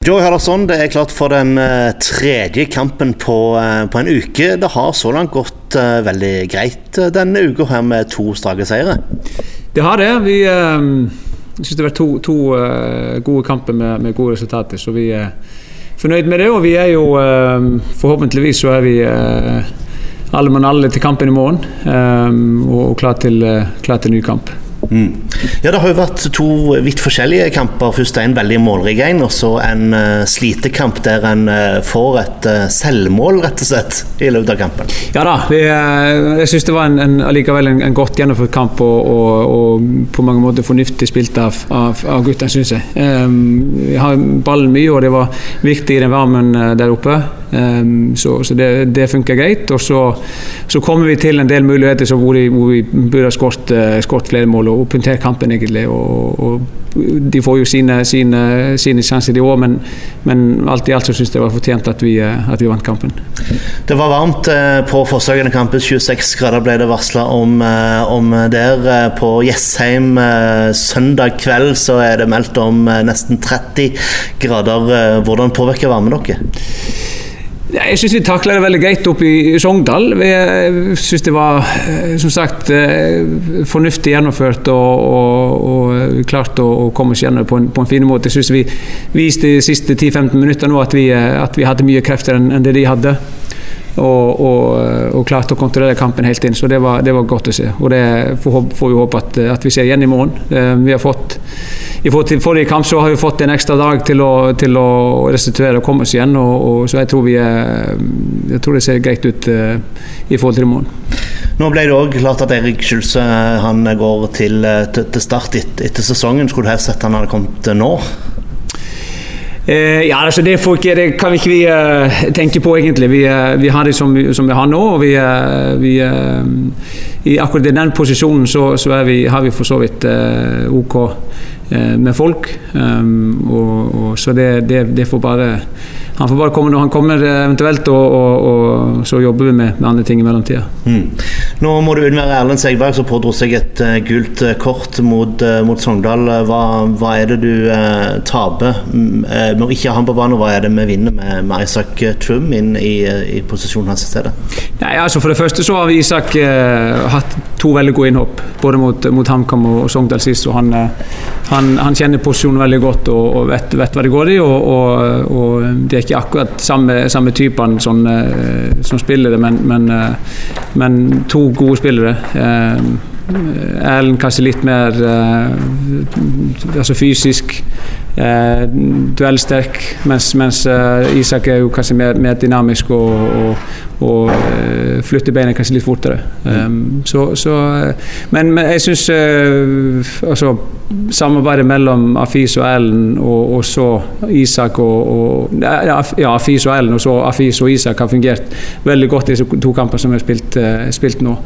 Joey Hardarson, det er klart for den uh, tredje kampen på, uh, på, en uke. Det har så langt gått uh, veldig greit denne uka her med to strake seire. Det har det. Vi synes det har vært to, to gode kamper med, med, gode resultater, så vi er fornøyd med det. Og vi er jo forhåpentligvis så er vi alle mann alle til kampen i morgen og, og klar til, klar til ny kamp. Mm. Ja, Det har jo vært to vidt forskjellige kamper. Først en veldig målrik en, og så en uh, slitekamp der en uh, får et uh, selvmål, rett og slett, i løpet av kampen. Ja da, vi, jeg syns det var en, en, allikevel en, en, godt gjennomført kamp, og, og, og, på mange måter fornuftig spilt av, av, av guttene, syns jeg. Um, vi har ballen mye, og det var viktig i den varmen der oppe. Um, så, så det, det, funker greit. Og så, så, kommer vi til en del muligheter hvor, vi, hvor vi burde ha skåret flere mål og punktert kampen, egentlig. Og, og, de får jo sine, sine, sine sjanser i år, men, men, alt i alt så syns jeg det var fortjent at vi, at vi, vant kampen. Det var varmt eh, på forsøkende kampen. 26 grader ble det varsla om, eh, om, der. Eh, på Jessheim søndag kveld så er det meldt om nesten 30 grader. Hvordan påvirker varmen dere? Jeg syns vi takla det veldig greit oppe i Sogndal. Jeg syns det var eh, som sagt eh, fornuftig gjennomført og, og, og klart å, komme oss gjennom på en, på en fin måte. Jeg syns vi viste de siste 10-15 minuttene at, eh, at, vi hadde mye krefter enn, det de hadde. Og, og, klarte å kontrollere kampen helt inn. Så det var, det var godt å se. Og det får, får vi håpe at, at, vi ser igjen i morgen. Vi har fått i forhold til forrige kamp så har vi fått en ekstra dag til å, til å restituere og komme oss igjen. Og, og, så jeg tror, vi jeg tror det ser greit ut uh, i forhold til i morgen. Nå ble det òg klart at Erik Skjulse han går til, til, til start etter, etter sesongen. Skulle du helst sett han hadde kommet nå? Eh, ja, altså det, ikke, det, kan ikke vi uh, tenke på, egentlig. Vi, uh, vi har det som, som, vi har nå. og vi, uh, vi I akkurat den posisjonen så, så vi, har vi for så vidt OK med folk. Um, og, og, så det, det, det får bare han får bare komme når han kommer, eventuelt, og, og, og så jobber vi med, med andre ting i mellomtida. Mm. Nå må du unnvære Erlend Segberg, som pådro seg et uh, gult uh, kort mot, uh, mot Sogndal. Hva, hva, er det du taper med å ikke ha ham på banen, og hva er det vi vinner med, med Isak Trum inn i, i posisjonen hans i stedet? Nei, altså For det første så har vi Isak hatt to veldig gode innhopp, både mot, mot HamKam og, og Sogndal sist. og han, han, han, kjenner posisjonen veldig godt og, og vet, vet, hva det går i. og, og det er ikke akkurat samme, samme typen som, eh, som det, men, men, men, to gode spillere. Eh, Erlend kanskje litt mer altså fysisk. Eh, duellsterk, mens, mens Isak er jo kanskje mer, mer dynamisk og, og, og uh, flytter beina kanskje litt fortere. Um, så, så, men, men, jeg syns uh, altså, samarbeidet mellom Afis og Ellen, og, og så Isak og, Ja, Afis og Ellen, og så Afis og Isak har fungert veldig godt i disse to kampene som vi har spilt, uh, spilt nå.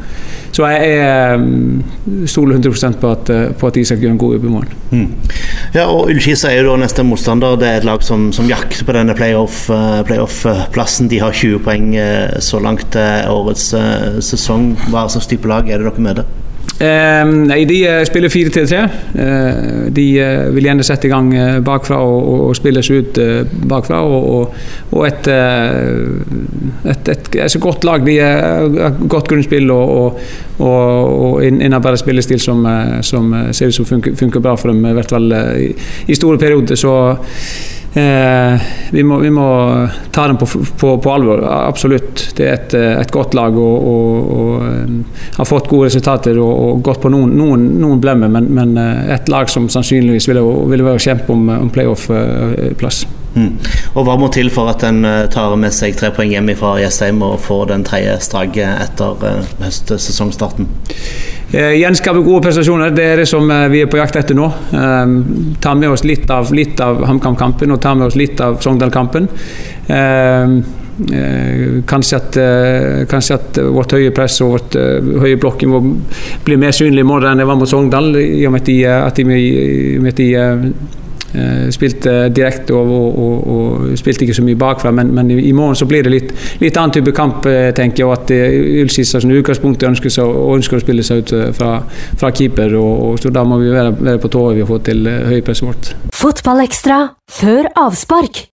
Så jeg, jeg stoler 100 på at, på at Isak gjør en god jobb i morgen. Mm. Ja, og Ullkisa er jo da neste motstander. Det er et lag som, som jakter på denne playoff-plassen. Playoff De har 20 poeng så langt årets sesong. Hva slags type lag er det dere møter? Eh, nei, De eh, spiller 4-3. Eh, de eh, vil gjerne sette i gang eh, bakfra og, og, og spille seg ut bakfra. Og, og et, et, et, et, godt lag. De har godt grunnspill og, innarbeidet spillestil som, som ser ut som funker, funker bra for dem, i hvert fall i, i store perioder. Så Eh, vi, må, vi, må, ta dem på, på, på, alvor, absolutt. Det er et, et godt lag og, og, og, eh, har fått gode resultater og, og gått på noen, noen, noen blemmer, men, men, eh, et lag som sannsynligvis ville, ville kjempe om, om playoff-plass. Mm. Og Hva må til for at en tar med seg tre poeng hjem fra Jessheim og får den tredje strake etter høstsesongstarten? Eh, gjenskape gode prestasjoner, det er det som eh, vi er på jakt etter nå. Eh, ta med oss litt av, litt av HamKam-kampen og ta med oss litt av Sogndal-kampen. Eh, eh, kanskje, at, eh, kanskje, at, vårt høye press og vårt høye blokking må bli mer synlig i morgen enn det var mot Sogndal, i og med at de, at de, at de Eh, spilte direkte og, og, og, og, spilte ikke så mye bakfra, men, men i, morgen så blir det litt, litt annen type kamp, eh, tenker jeg. Og at Ulskisa som utgangspunktet ønsker, seg, ønsker å spille seg ut fra, fra keeper. Og, så da må vi være, være på tå vi har fått til høypresset vårt. Fotballekstra før avspark.